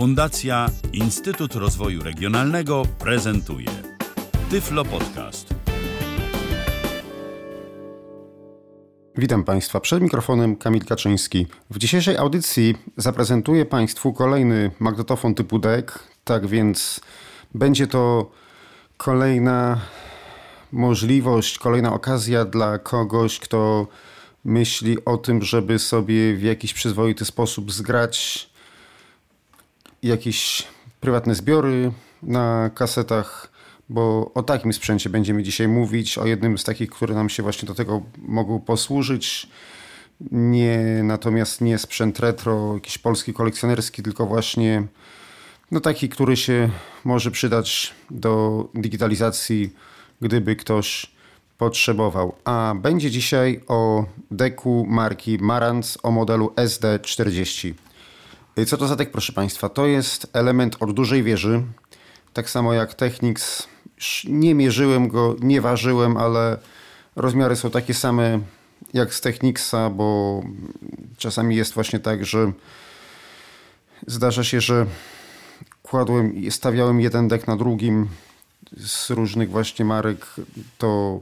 Fundacja Instytut Rozwoju Regionalnego prezentuje Tyflo Podcast. Witam Państwa. Przed mikrofonem Kamil Kaczyński. W dzisiejszej audycji zaprezentuję Państwu kolejny magnetofon typu DEC. Tak więc będzie to kolejna możliwość, kolejna okazja dla kogoś, kto myśli o tym, żeby sobie w jakiś przyzwoity sposób zgrać jakieś prywatne zbiory na kasetach, bo o takim sprzęcie będziemy dzisiaj mówić, o jednym z takich, które nam się właśnie do tego mogą posłużyć. Nie, natomiast nie sprzęt retro, jakiś polski kolekcjonerski, tylko właśnie no taki, który się może przydać do digitalizacji, gdyby ktoś potrzebował. A będzie dzisiaj o deku marki Marantz o modelu SD40. Co to za dek, proszę Państwa? To jest element od dużej wieży, tak samo jak Technics. Nie mierzyłem go, nie ważyłem, ale rozmiary są takie same jak z Technicsa, bo czasami jest właśnie tak, że zdarza się, że kładłem stawiałem jeden dek na drugim z różnych właśnie marek, to,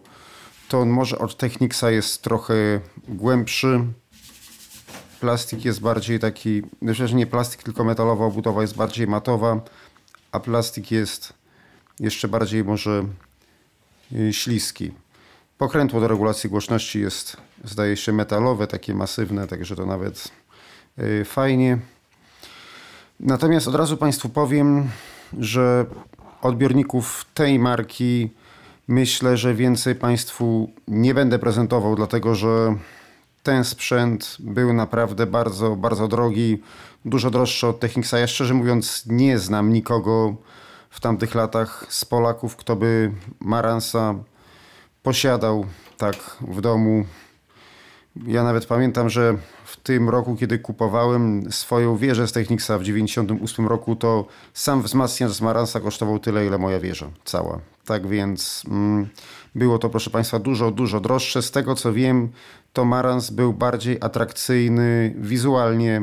to on może od Technicsa jest trochę głębszy. Plastik jest bardziej taki, że nie plastik, tylko metalowa obudowa jest bardziej matowa, a plastik jest jeszcze bardziej może y, śliski. Pokrętło do regulacji głośności jest, zdaje się, metalowe, takie masywne, także to nawet y, fajnie. Natomiast od razu Państwu powiem, że odbiorników tej marki myślę, że więcej Państwu nie będę prezentował, dlatego że ten sprzęt był naprawdę bardzo, bardzo drogi, dużo droższy od Technicsa. Ja szczerze mówiąc nie znam nikogo w tamtych latach z Polaków, kto by Maransa posiadał tak w domu. Ja nawet pamiętam, że w tym roku, kiedy kupowałem swoją wieżę z Technicsa w 98 roku, to sam wzmacniacz z Maransa kosztował tyle, ile moja wieża cała. Tak więc mm, było to, proszę Państwa, dużo, dużo droższe. Z tego co wiem, to Marans był bardziej atrakcyjny wizualnie.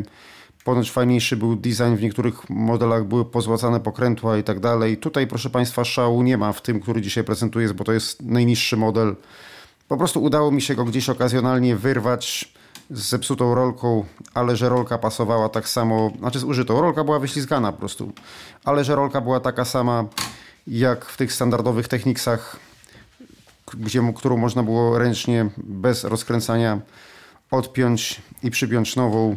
Ponoć fajniejszy był design, w niektórych modelach były pozłacane pokrętła i tak dalej. Tutaj, proszę Państwa, szału nie ma w tym, który dzisiaj prezentuję, bo to jest najniższy model. Po prostu udało mi się go gdzieś okazjonalnie wyrwać z zepsutą rolką, ale że rolka pasowała tak samo, znaczy z użytą. Rolka była wyślizgana po prostu, ale że rolka była taka sama jak w tych standardowych techniksach, gdzie, którą można było ręcznie, bez rozkręcania, odpiąć i przypiąć nową.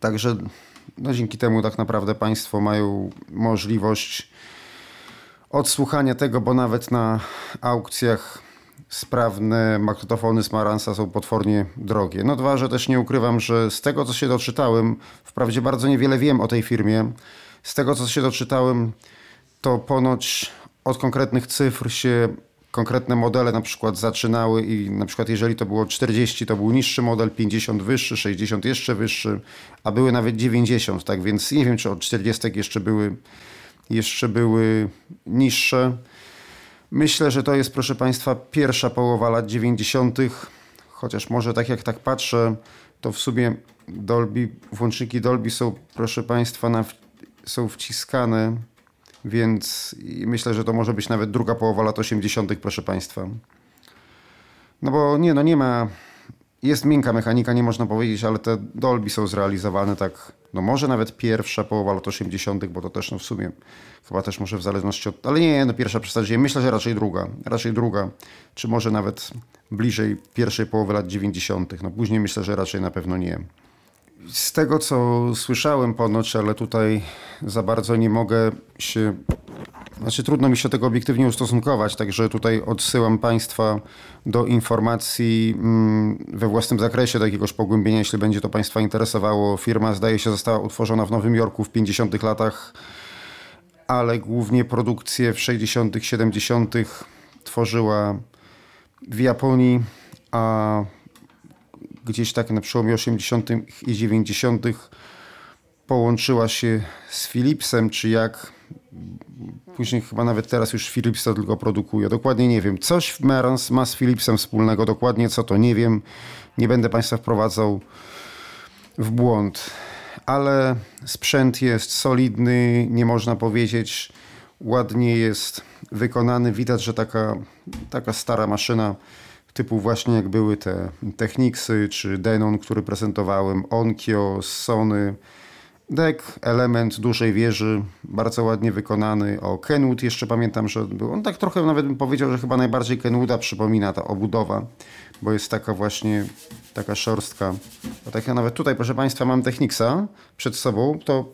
Także no dzięki temu tak naprawdę Państwo mają możliwość odsłuchania tego, bo nawet na aukcjach sprawne magnetofony z Maransa są potwornie drogie. No dwa, że też nie ukrywam, że z tego co się doczytałem, wprawdzie bardzo niewiele wiem o tej firmie, z tego co się doczytałem, to ponoć od konkretnych cyfr się konkretne modele na przykład zaczynały i na przykład jeżeli to było 40 to był niższy model, 50 wyższy, 60 jeszcze wyższy, a były nawet 90, tak więc nie wiem czy od 40 jeszcze były jeszcze były niższe. Myślę, że to jest proszę Państwa pierwsza połowa lat 90., chociaż może tak jak tak patrzę, to w sumie Dolby, włączniki Dolby są proszę Państwa na, są wciskane więc myślę, że to może być nawet druga połowa lat 80., proszę Państwa. No bo nie, no nie ma. Jest miękka mechanika, nie można powiedzieć, ale te Dolby są zrealizowane tak, no może nawet pierwsza połowa lat 80., bo to też no w sumie chyba też może w zależności od. Ale nie, no pierwsza przesadziłem. Myślę, że raczej druga. Raczej druga, czy może nawet bliżej pierwszej połowy lat 90. No później myślę, że raczej na pewno nie. Z tego, co słyszałem ponoć, ale tutaj za bardzo nie mogę się. Znaczy, trudno mi się tego obiektywnie ustosunkować, także tutaj odsyłam Państwa do informacji mm, we własnym zakresie, do jakiegoś pogłębienia, jeśli będzie to Państwa interesowało. Firma, zdaje się, została utworzona w Nowym Jorku w 50 latach, ale głównie produkcję w 60., 70. tworzyła w Japonii, a gdzieś tak na przełomie 80. i 90. połączyła się z Philipsem, czy jak. Później chyba nawet teraz już Philips to tylko produkuje. Dokładnie nie wiem. Coś Merans ma z Philipsem wspólnego. Dokładnie co to nie wiem. Nie będę Państwa wprowadzał w błąd. ale sprzęt jest solidny, nie można powiedzieć, ładnie jest wykonany. Widać, że taka, taka stara maszyna typu właśnie jak były te Technicsy czy Denon, który prezentowałem, Onkyo, Sony, Deck, element dużej wieży, bardzo ładnie wykonany. O, Kenwood jeszcze pamiętam, że był. On tak trochę nawet bym powiedział, że chyba najbardziej Kenwooda przypomina ta obudowa, bo jest taka właśnie, taka szorstka. Bo tak ja nawet tutaj, proszę Państwa, mam Technicsa przed sobą, to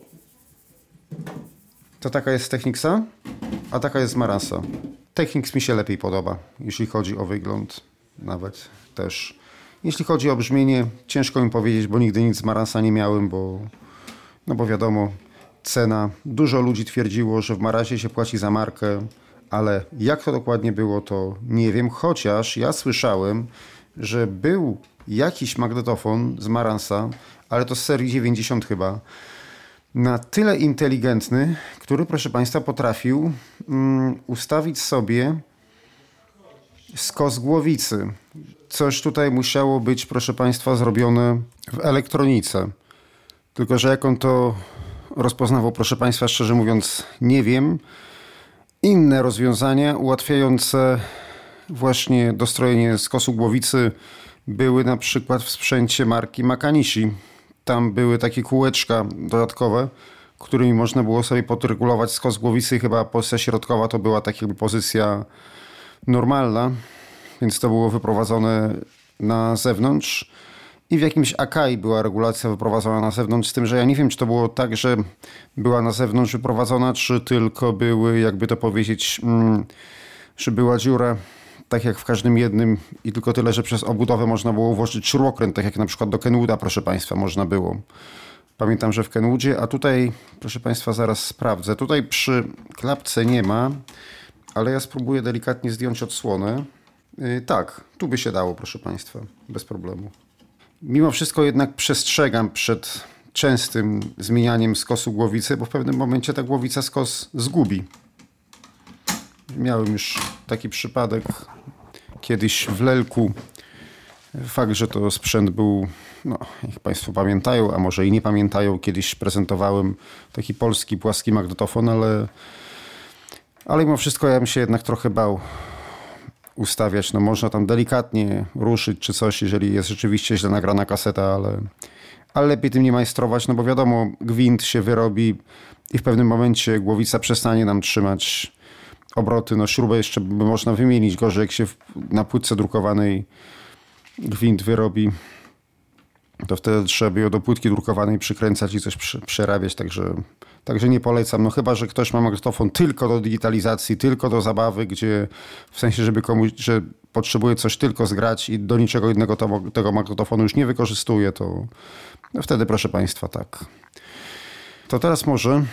to taka jest Technicsa, a taka jest Marasa. Technics mi się lepiej podoba, jeśli chodzi o wygląd nawet też. Jeśli chodzi o brzmienie, ciężko mi powiedzieć, bo nigdy nic z Marasa nie miałem, bo no bo wiadomo, cena. Dużo ludzi twierdziło, że w Marasie się płaci za markę, ale jak to dokładnie było, to nie wiem. Chociaż ja słyszałem, że był jakiś magnetofon z Marasa, ale to z serii 90 chyba, na tyle inteligentny, który, proszę Państwa, potrafił um, ustawić sobie skos głowicy. Coś tutaj musiało być, proszę Państwa, zrobione w elektronice. Tylko, że jak on to rozpoznawał, proszę Państwa, szczerze mówiąc, nie wiem. Inne rozwiązania ułatwiające właśnie dostrojenie skosu głowicy były na przykład w sprzęcie marki Makanishi. Tam były takie kółeczka dodatkowe, którymi można było sobie podregulować skos głowicy. Chyba pozycja środkowa to była tak jakby pozycja normalna, więc to było wyprowadzone na zewnątrz. I w jakimś Akai była regulacja wyprowadzona na zewnątrz, z tym, że ja nie wiem, czy to było tak, że była na zewnątrz wyprowadzona, czy tylko były, jakby to powiedzieć, mm, że była dziura, tak jak w każdym jednym i tylko tyle, że przez obudowę można było włożyć śrubokręt, tak jak na przykład do Kenwooda, proszę Państwa, można było. Pamiętam, że w Kenwoodzie, a tutaj, proszę Państwa, zaraz sprawdzę. Tutaj przy klapce nie ma, ale ja spróbuję delikatnie zdjąć odsłonę. Yy, tak, tu by się dało, proszę Państwa, bez problemu. Mimo wszystko jednak przestrzegam przed częstym zmienianiem skosu głowicy, bo w pewnym momencie ta głowica skos zgubi. Miałem już taki przypadek kiedyś w Lelku. Fakt, że to sprzęt był, no, jak Państwo pamiętają, a może i nie pamiętają, kiedyś prezentowałem taki polski płaski magnetofon, ale, ale mimo wszystko ja bym się jednak trochę bał ustawiać. No można tam delikatnie ruszyć czy coś, jeżeli jest rzeczywiście źle nagrana kaseta, ale, ale lepiej tym nie majstrować, no bo wiadomo, gwint się wyrobi i w pewnym momencie głowica przestanie nam trzymać obroty. No śrubę jeszcze by można wymienić, gorzej jak się na płytce drukowanej gwint wyrobi to wtedy trzeba by ją do płytki drukowanej przykręcać i coś przerabiać, także, także nie polecam. No chyba, że ktoś ma magnetofon tylko do digitalizacji, tylko do zabawy, gdzie w sensie, żeby komuś, że potrzebuje coś tylko zgrać i do niczego innego to, tego magnetofonu już nie wykorzystuje, to no wtedy proszę Państwa, tak. To teraz może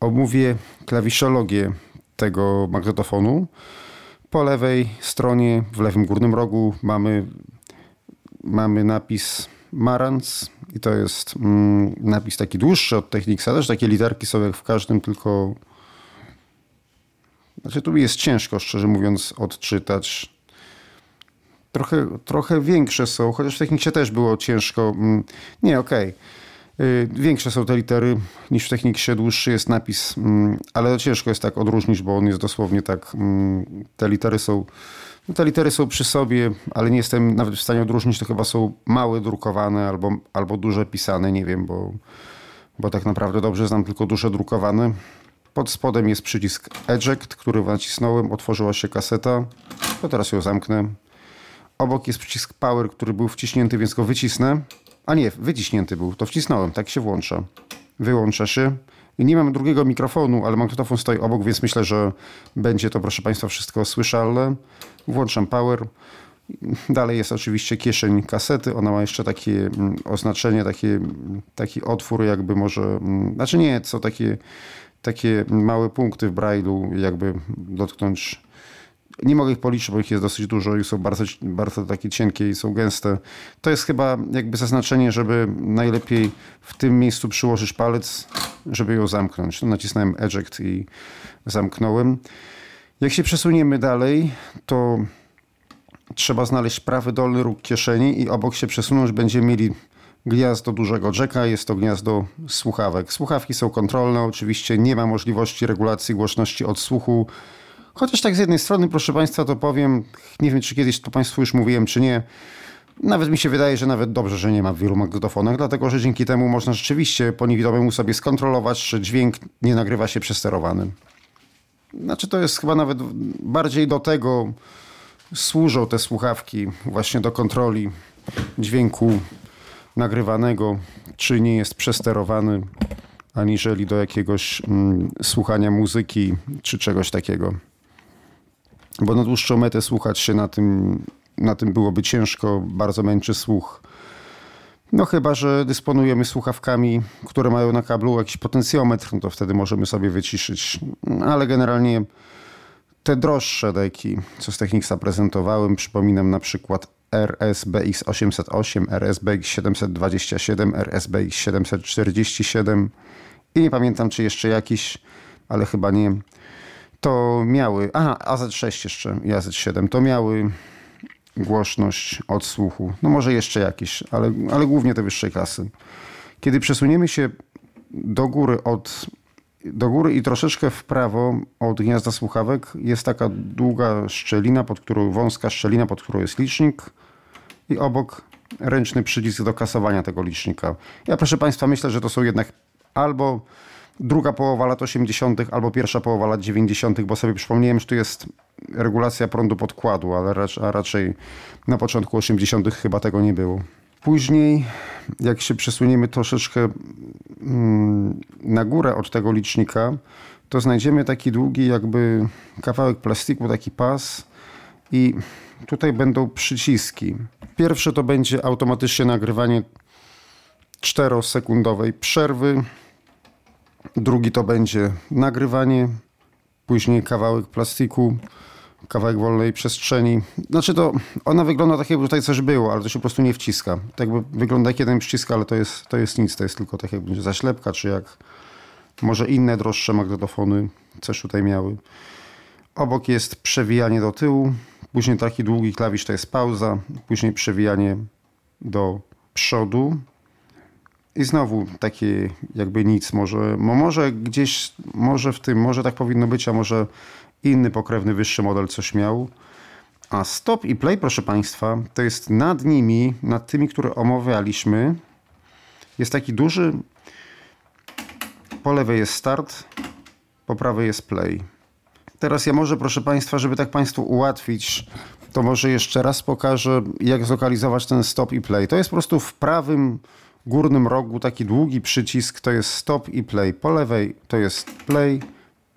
omówię klawiszologię tego magnetofonu. Po lewej stronie, w lewym górnym rogu mamy mamy napis Marantz i to jest mm, napis taki dłuższy od Technicsa. Też takie literki są jak w każdym, tylko znaczy tu jest ciężko, szczerze mówiąc, odczytać. Trochę, trochę większe są, chociaż w Techniksie też było ciężko. Mm, nie, okej. Okay. Większe są te litery niż w Techniksie, dłuższy jest napis, mm, ale ciężko jest tak odróżnić, bo on jest dosłownie tak, te litery są no te litery są przy sobie, ale nie jestem nawet w stanie odróżnić, to chyba są małe drukowane albo, albo duże pisane, nie wiem, bo, bo tak naprawdę dobrze znam tylko duże drukowane. Pod spodem jest przycisk Eject, który nacisnąłem, otworzyła się kaseta. To teraz ją zamknę. Obok jest przycisk Power, który był wciśnięty, więc go wycisnę. A nie, wyciśnięty był, to wcisnąłem, tak się włącza. Wyłącza się. Nie mam drugiego mikrofonu, ale magnetofon stoi obok, więc myślę, że będzie to, proszę Państwa, wszystko słyszalne. Włączam power. Dalej jest oczywiście kieszeń kasety. Ona ma jeszcze takie mm, oznaczenie, takie, mm, taki otwór, jakby może. Mm, znaczy nie, co takie, takie małe punkty w brailu, jakby dotknąć nie mogę ich policzyć, bo ich jest dosyć dużo i są bardzo, bardzo takie cienkie i są gęste. To jest chyba jakby zaznaczenie, żeby najlepiej w tym miejscu przyłożyć palec, żeby ją zamknąć. No, nacisnąłem eject i zamknąłem. Jak się przesuniemy dalej, to trzeba znaleźć prawy dolny róg kieszeni i obok się przesunąć będziemy mieli gniazdo dużego jacka, jest to gniazdo słuchawek. Słuchawki są kontrolne, oczywiście nie ma możliwości regulacji głośności odsłuchu. Chociaż tak z jednej strony, proszę Państwa, to powiem, nie wiem czy kiedyś to Państwu już mówiłem, czy nie. Nawet mi się wydaje, że nawet dobrze, że nie ma w wielu magnetofonach, dlatego że dzięki temu można rzeczywiście po niewidomemu sobie skontrolować, czy dźwięk nie nagrywa się przesterowany. Znaczy to jest chyba nawet bardziej do tego służą te słuchawki, właśnie do kontroli dźwięku nagrywanego, czy nie jest przesterowany, aniżeli do jakiegoś mm, słuchania muzyki czy czegoś takiego. Bo na dłuższą metę słuchać się na tym, na tym byłoby ciężko, bardzo męczy słuch. No chyba, że dysponujemy słuchawkami, które mają na kablu jakiś potencjometr, no to wtedy możemy sobie wyciszyć. Ale generalnie te droższe deki, co z Technicsa prezentowałem, przypominam na przykład RSBX 808, RSBX 727, RSBX 747 i nie pamiętam czy jeszcze jakiś, ale chyba nie. To miały, aha, AZ6 jeszcze i AZ7, to miały głośność odsłuchu. No może jeszcze jakiś, ale, ale głównie te wyższej klasy. Kiedy przesuniemy się do góry od do góry i troszeczkę w prawo od gniazda słuchawek jest taka długa szczelina, pod którą, wąska szczelina, pod którą jest licznik i obok ręczny przycisk do kasowania tego licznika. Ja proszę Państwa myślę, że to są jednak albo druga połowa lat 80., albo pierwsza połowa lat 90., bo sobie przypomniałem, że tu jest regulacja prądu podkładu, ale a raczej na początku 80. chyba tego nie było. Później, jak się przesuniemy troszeczkę mm, na górę od tego licznika, to znajdziemy taki długi jakby kawałek plastiku, taki pas i tutaj będą przyciski. Pierwsze to będzie automatycznie nagrywanie 4-sekundowej przerwy. Drugi to będzie nagrywanie, później kawałek plastiku kawałek wolnej przestrzeni. Znaczy to, ona wygląda tak jakby tutaj coś było, ale to się po prostu nie wciska. Tak jakby wygląda jak jeden przycisk, ale to jest, to jest nic, to jest tylko tak jakby zaślepka, czy jak może inne droższe magnetofony coś tutaj miały. Obok jest przewijanie do tyłu, później taki długi klawisz to jest pauza, później przewijanie do przodu. I znowu takie jakby nic, może, może gdzieś, może w tym, może tak powinno być, a może inny pokrewny, wyższy model coś miał. A stop i play, proszę Państwa, to jest nad nimi, nad tymi, które omawialiśmy, jest taki duży. Po lewej jest start, po prawej jest play. Teraz ja może, proszę Państwa, żeby tak Państwu ułatwić, to może jeszcze raz pokażę, jak zlokalizować ten stop i play. To jest po prostu w prawym górnym rogu taki długi przycisk, to jest stop i play. Po lewej to jest play,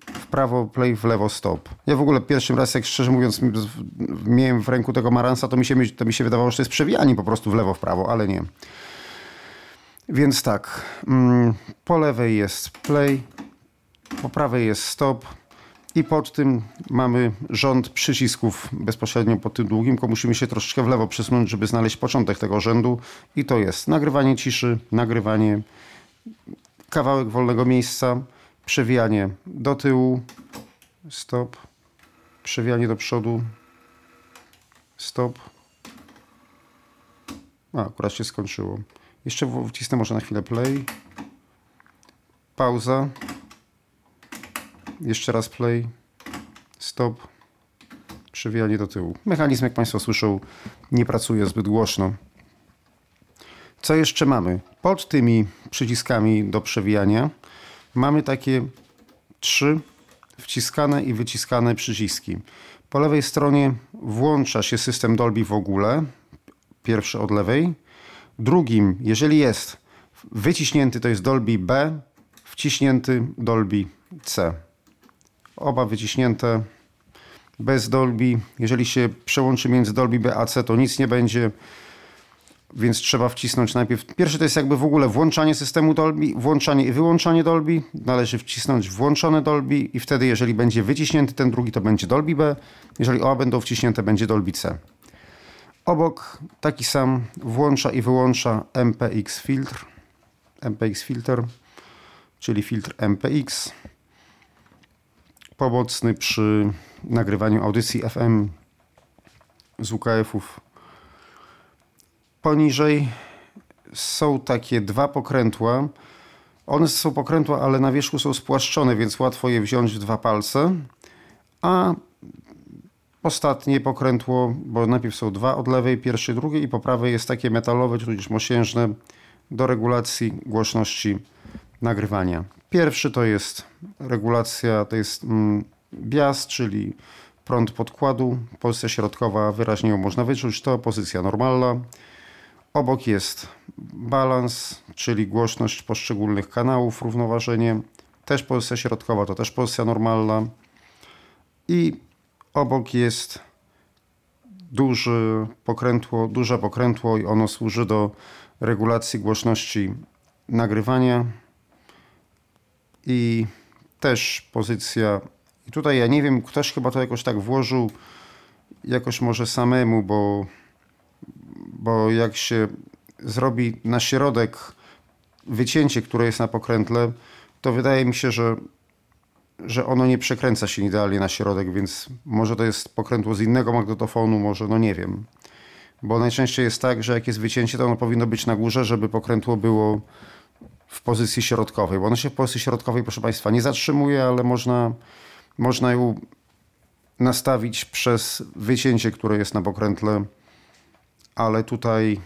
w prawo play, w lewo stop. Ja w ogóle pierwszy raz, jak szczerze mówiąc, miałem w ręku tego Maransa, to mi się, to mi się wydawało, że to jest przewijanie po prostu w lewo, w prawo, ale nie. Więc tak, mm, po lewej jest play, po prawej jest stop i pod tym mamy rząd przycisków bezpośrednio pod tym długim, tylko musimy się troszeczkę w lewo przesunąć, żeby znaleźć początek tego rzędu i to jest nagrywanie ciszy, nagrywanie, kawałek wolnego miejsca, przewijanie do tyłu, stop, przewijanie do przodu, stop. A, akurat się skończyło. Jeszcze wcisnę może na chwilę play. Pauza. Jeszcze raz play. Stop. Przewijanie do tyłu. Mechanizm, jak Państwo słyszą, nie pracuje zbyt głośno. Co jeszcze mamy? Pod tymi przyciskami do przewijania mamy takie trzy wciskane i wyciskane przyciski. Po lewej stronie włącza się system Dolby w ogóle, pierwszy od lewej. Drugim, jeżeli jest wyciśnięty, to jest Dolby B, wciśnięty Dolby C. Oba wyciśnięte bez Dolby. Jeżeli się przełączy między Dolby B a C, to nic nie będzie więc trzeba wcisnąć najpierw. Pierwszy to jest jakby w ogóle włączanie systemu Dolby, włączanie i wyłączanie Dolby. Należy wcisnąć włączone Dolby i wtedy, jeżeli będzie wyciśnięty ten drugi, to będzie Dolby B. Jeżeli oba będą wciśnięte, będzie Dolby C. Obok taki sam włącza i wyłącza MPX filtr. MPX filter, czyli filtr MPX. Pomocny przy nagrywaniu audycji FM z UKF-ów Poniżej są takie dwa pokrętła. One są pokrętła, ale na wierzchu są spłaszczone, więc łatwo je wziąć w dwa palce. A ostatnie pokrętło, bo najpierw są dwa od lewej, pierwszy, drugi i po prawej jest takie metalowe, tudzież mosiężne do regulacji głośności nagrywania. Pierwszy to jest regulacja, to jest mm, bias, czyli prąd podkładu. Pozycja środkowa, wyraźnie ją można wyczuć, to pozycja normalna. Obok jest balans, czyli głośność poszczególnych kanałów, równoważenie. Też pozycja środkowa, to też pozycja normalna. I obok jest duży pokrętło, duże pokrętło i ono służy do regulacji głośności nagrywania i też pozycja i tutaj ja nie wiem, ktoś chyba to jakoś tak włożył jakoś może samemu, bo, bo jak się zrobi na środek wycięcie, które jest na pokrętle, to wydaje mi się, że, że ono nie przekręca się idealnie na środek, więc może to jest pokrętło z innego magnetofonu, może, no nie wiem. Bo najczęściej jest tak, że jak jest wycięcie, to ono powinno być na górze, żeby pokrętło było w pozycji środkowej, bo ono się w pozycji środkowej, proszę Państwa, nie zatrzymuje, ale można, można ją nastawić przez wycięcie, które jest na pokrętle, ale tutaj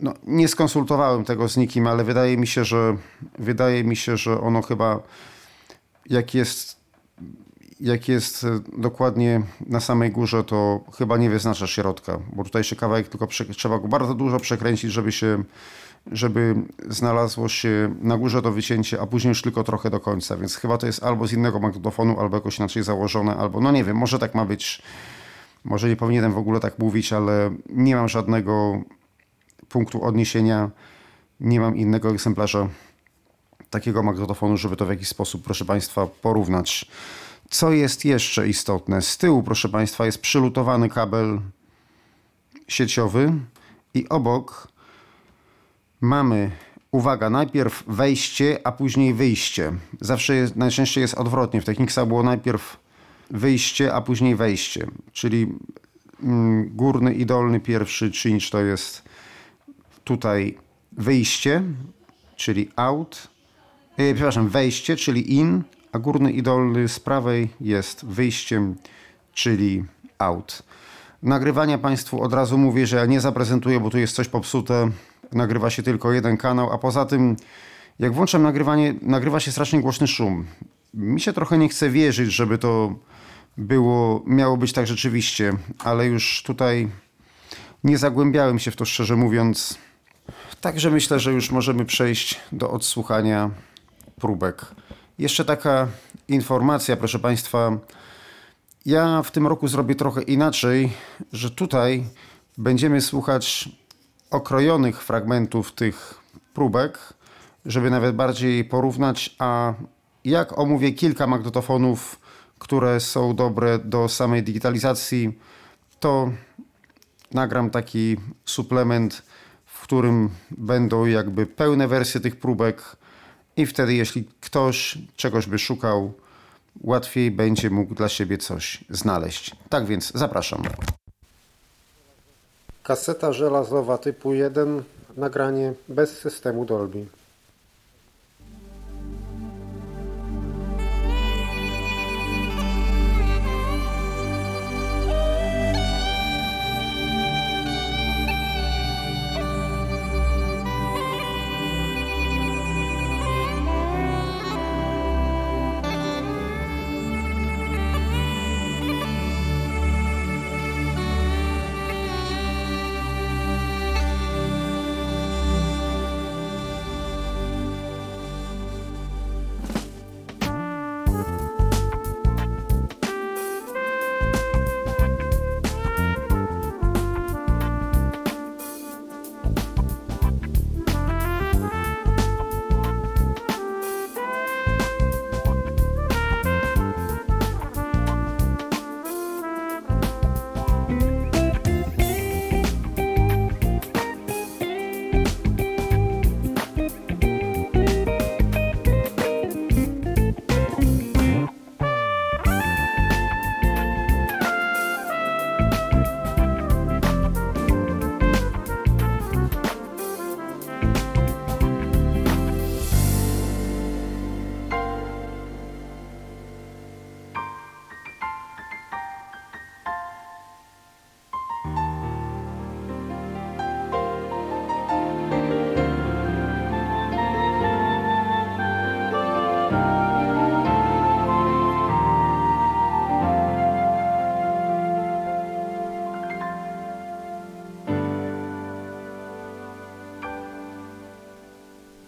no, nie skonsultowałem tego z nikim, ale wydaje mi się, że wydaje mi się, że ono chyba jak jest jak jest dokładnie na samej górze, to chyba nie wyznacza środka, bo tutaj się kawałek tylko trzeba go bardzo dużo przekręcić, żeby się żeby znalazło się na górze to wycięcie, a później już tylko trochę do końca, więc chyba to jest albo z innego magnetofonu, albo jakoś inaczej założone, albo no nie wiem, może tak ma być. Może nie powinienem w ogóle tak mówić, ale nie mam żadnego punktu odniesienia, nie mam innego egzemplarza takiego magnetofonu, żeby to w jakiś sposób, proszę Państwa, porównać. Co jest jeszcze istotne? Z tyłu, proszę Państwa, jest przylutowany kabel sieciowy i obok mamy, uwaga, najpierw wejście, a później wyjście. Zawsze jest, najczęściej jest odwrotnie. W Technicsa było najpierw wyjście, a później wejście. Czyli mm, górny i dolny pierwszy czynnik to jest tutaj wyjście, czyli out, e, przepraszam, wejście, czyli in, a górny i dolny z prawej jest wyjściem, czyli out. Nagrywania Państwu od razu mówię, że ja nie zaprezentuję, bo tu jest coś popsute. Nagrywa się tylko jeden kanał, a poza tym, jak włączam nagrywanie, nagrywa się strasznie głośny szum. Mi się trochę nie chce wierzyć, żeby to było, miało być tak rzeczywiście, ale już tutaj nie zagłębiałem się w to szczerze mówiąc. Także myślę, że już możemy przejść do odsłuchania próbek. Jeszcze taka informacja, proszę Państwa. Ja w tym roku zrobię trochę inaczej, że tutaj będziemy słuchać okrojonych fragmentów tych próbek, żeby nawet bardziej porównać, a jak omówię kilka magnetofonów, które są dobre do samej digitalizacji, to nagram taki suplement, w którym będą jakby pełne wersje tych próbek i wtedy jeśli ktoś czegoś by szukał, łatwiej będzie mógł dla siebie coś znaleźć. Tak więc zapraszam. Kaseta żelazowa typu 1, nagranie bez systemu Dolby.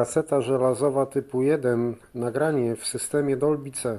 Kaseta żelazowa typu 1, nagranie w systemie Dolby C.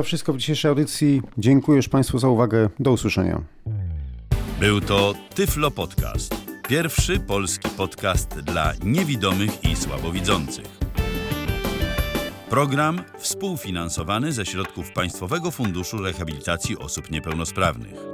To wszystko w dzisiejszej audycji. Dziękuję już Państwu za uwagę. Do usłyszenia. Był to Tyflo Podcast. Pierwszy polski podcast dla niewidomych i słabowidzących. Program współfinansowany ze środków Państwowego Funduszu Rehabilitacji Osób Niepełnosprawnych.